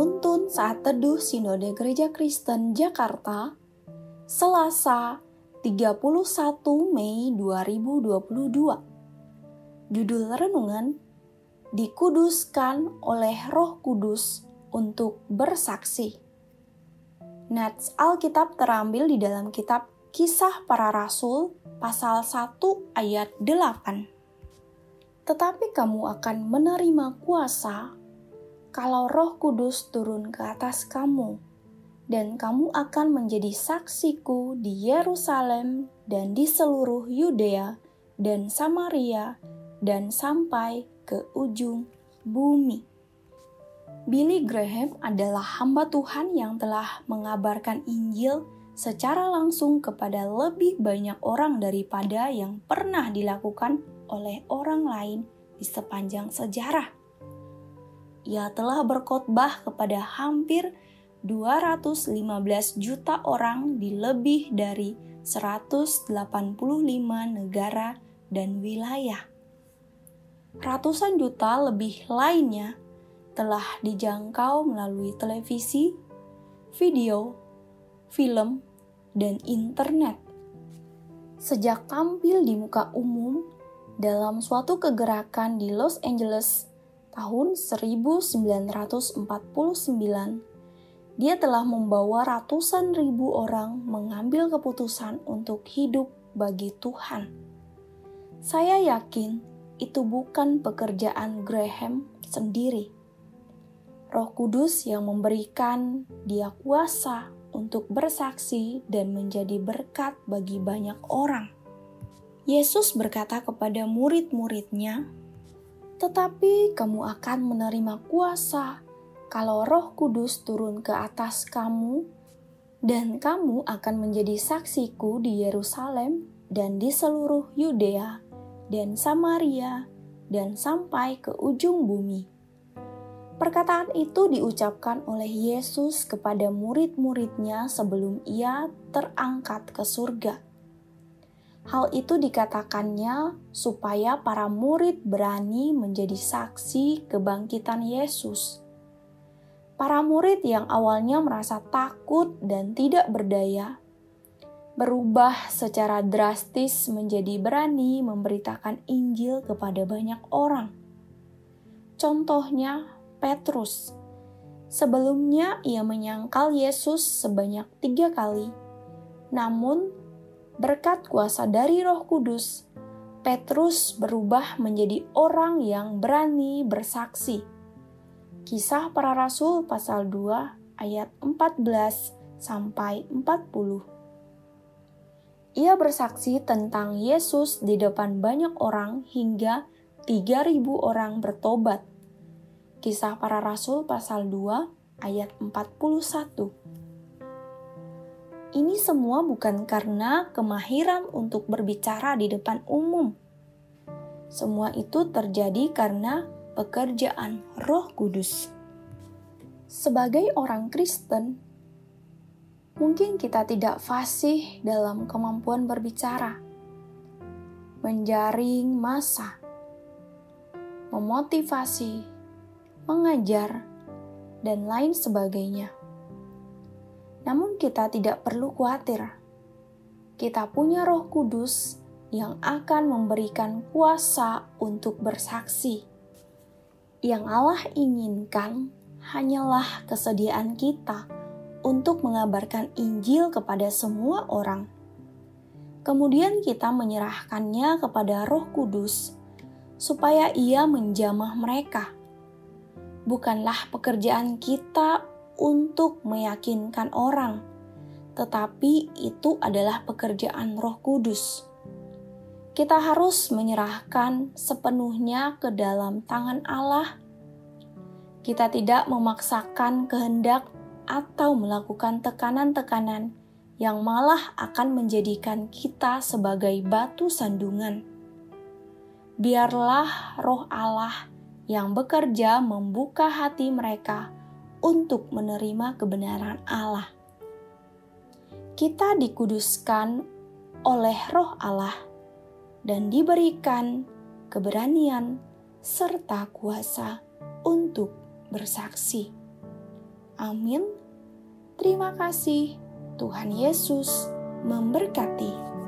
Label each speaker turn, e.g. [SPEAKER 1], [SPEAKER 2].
[SPEAKER 1] penuntun saat teduh Sinode Gereja Kristen Jakarta, Selasa 31 Mei 2022. Judul renungan Dikuduskan oleh Roh Kudus untuk bersaksi. Nats Alkitab terambil di dalam kitab Kisah Para Rasul pasal 1 ayat 8. Tetapi kamu akan menerima kuasa kalau Roh Kudus turun ke atas kamu, dan kamu akan menjadi saksiku di Yerusalem dan di seluruh Yudea dan Samaria dan sampai ke ujung bumi. Billy Graham adalah hamba Tuhan yang telah mengabarkan Injil secara langsung kepada lebih banyak orang daripada yang pernah dilakukan oleh orang lain di sepanjang sejarah ia telah berkhotbah kepada hampir 215 juta orang di lebih dari 185 negara dan wilayah. Ratusan juta lebih lainnya telah dijangkau melalui televisi, video, film, dan internet. Sejak tampil di muka umum dalam suatu kegerakan di Los Angeles tahun 1949, dia telah membawa ratusan ribu orang mengambil keputusan untuk hidup bagi Tuhan. Saya yakin itu bukan pekerjaan Graham sendiri. Roh Kudus yang memberikan dia kuasa untuk bersaksi dan menjadi berkat bagi banyak orang. Yesus berkata kepada murid-muridnya, tetapi kamu akan menerima kuasa kalau Roh Kudus turun ke atas kamu, dan kamu akan menjadi saksiku di Yerusalem dan di seluruh Yudea dan Samaria dan sampai ke ujung bumi. Perkataan itu diucapkan oleh Yesus kepada murid-muridnya sebelum ia terangkat ke surga. Hal itu dikatakannya supaya para murid berani menjadi saksi kebangkitan Yesus. Para murid yang awalnya merasa takut dan tidak berdaya, berubah secara drastis menjadi berani memberitakan Injil kepada banyak orang. Contohnya, Petrus. Sebelumnya ia menyangkal Yesus sebanyak tiga kali, namun berkat kuasa dari Roh Kudus, Petrus berubah menjadi orang yang berani bersaksi. Kisah para Rasul pasal 2 ayat 14 sampai 40. Ia bersaksi tentang Yesus di depan banyak orang hingga 3000 orang bertobat. Kisah para Rasul pasal 2 ayat 41. Ini semua bukan karena kemahiran untuk berbicara di depan umum. Semua itu terjadi karena pekerjaan Roh Kudus. Sebagai orang Kristen, mungkin kita tidak fasih dalam kemampuan berbicara, menjaring masa, memotivasi, mengajar, dan lain sebagainya. Namun kita tidak perlu khawatir. Kita punya Roh Kudus yang akan memberikan kuasa untuk bersaksi. Yang Allah inginkan hanyalah kesediaan kita untuk mengabarkan Injil kepada semua orang. Kemudian kita menyerahkannya kepada Roh Kudus supaya Ia menjamah mereka. Bukanlah pekerjaan kita untuk meyakinkan orang, tetapi itu adalah pekerjaan Roh Kudus. Kita harus menyerahkan sepenuhnya ke dalam tangan Allah. Kita tidak memaksakan kehendak atau melakukan tekanan-tekanan yang malah akan menjadikan kita sebagai batu sandungan. Biarlah Roh Allah yang bekerja membuka hati mereka untuk menerima kebenaran Allah. Kita dikuduskan oleh Roh Allah dan diberikan keberanian serta kuasa untuk bersaksi. Amin. Terima kasih. Tuhan Yesus memberkati.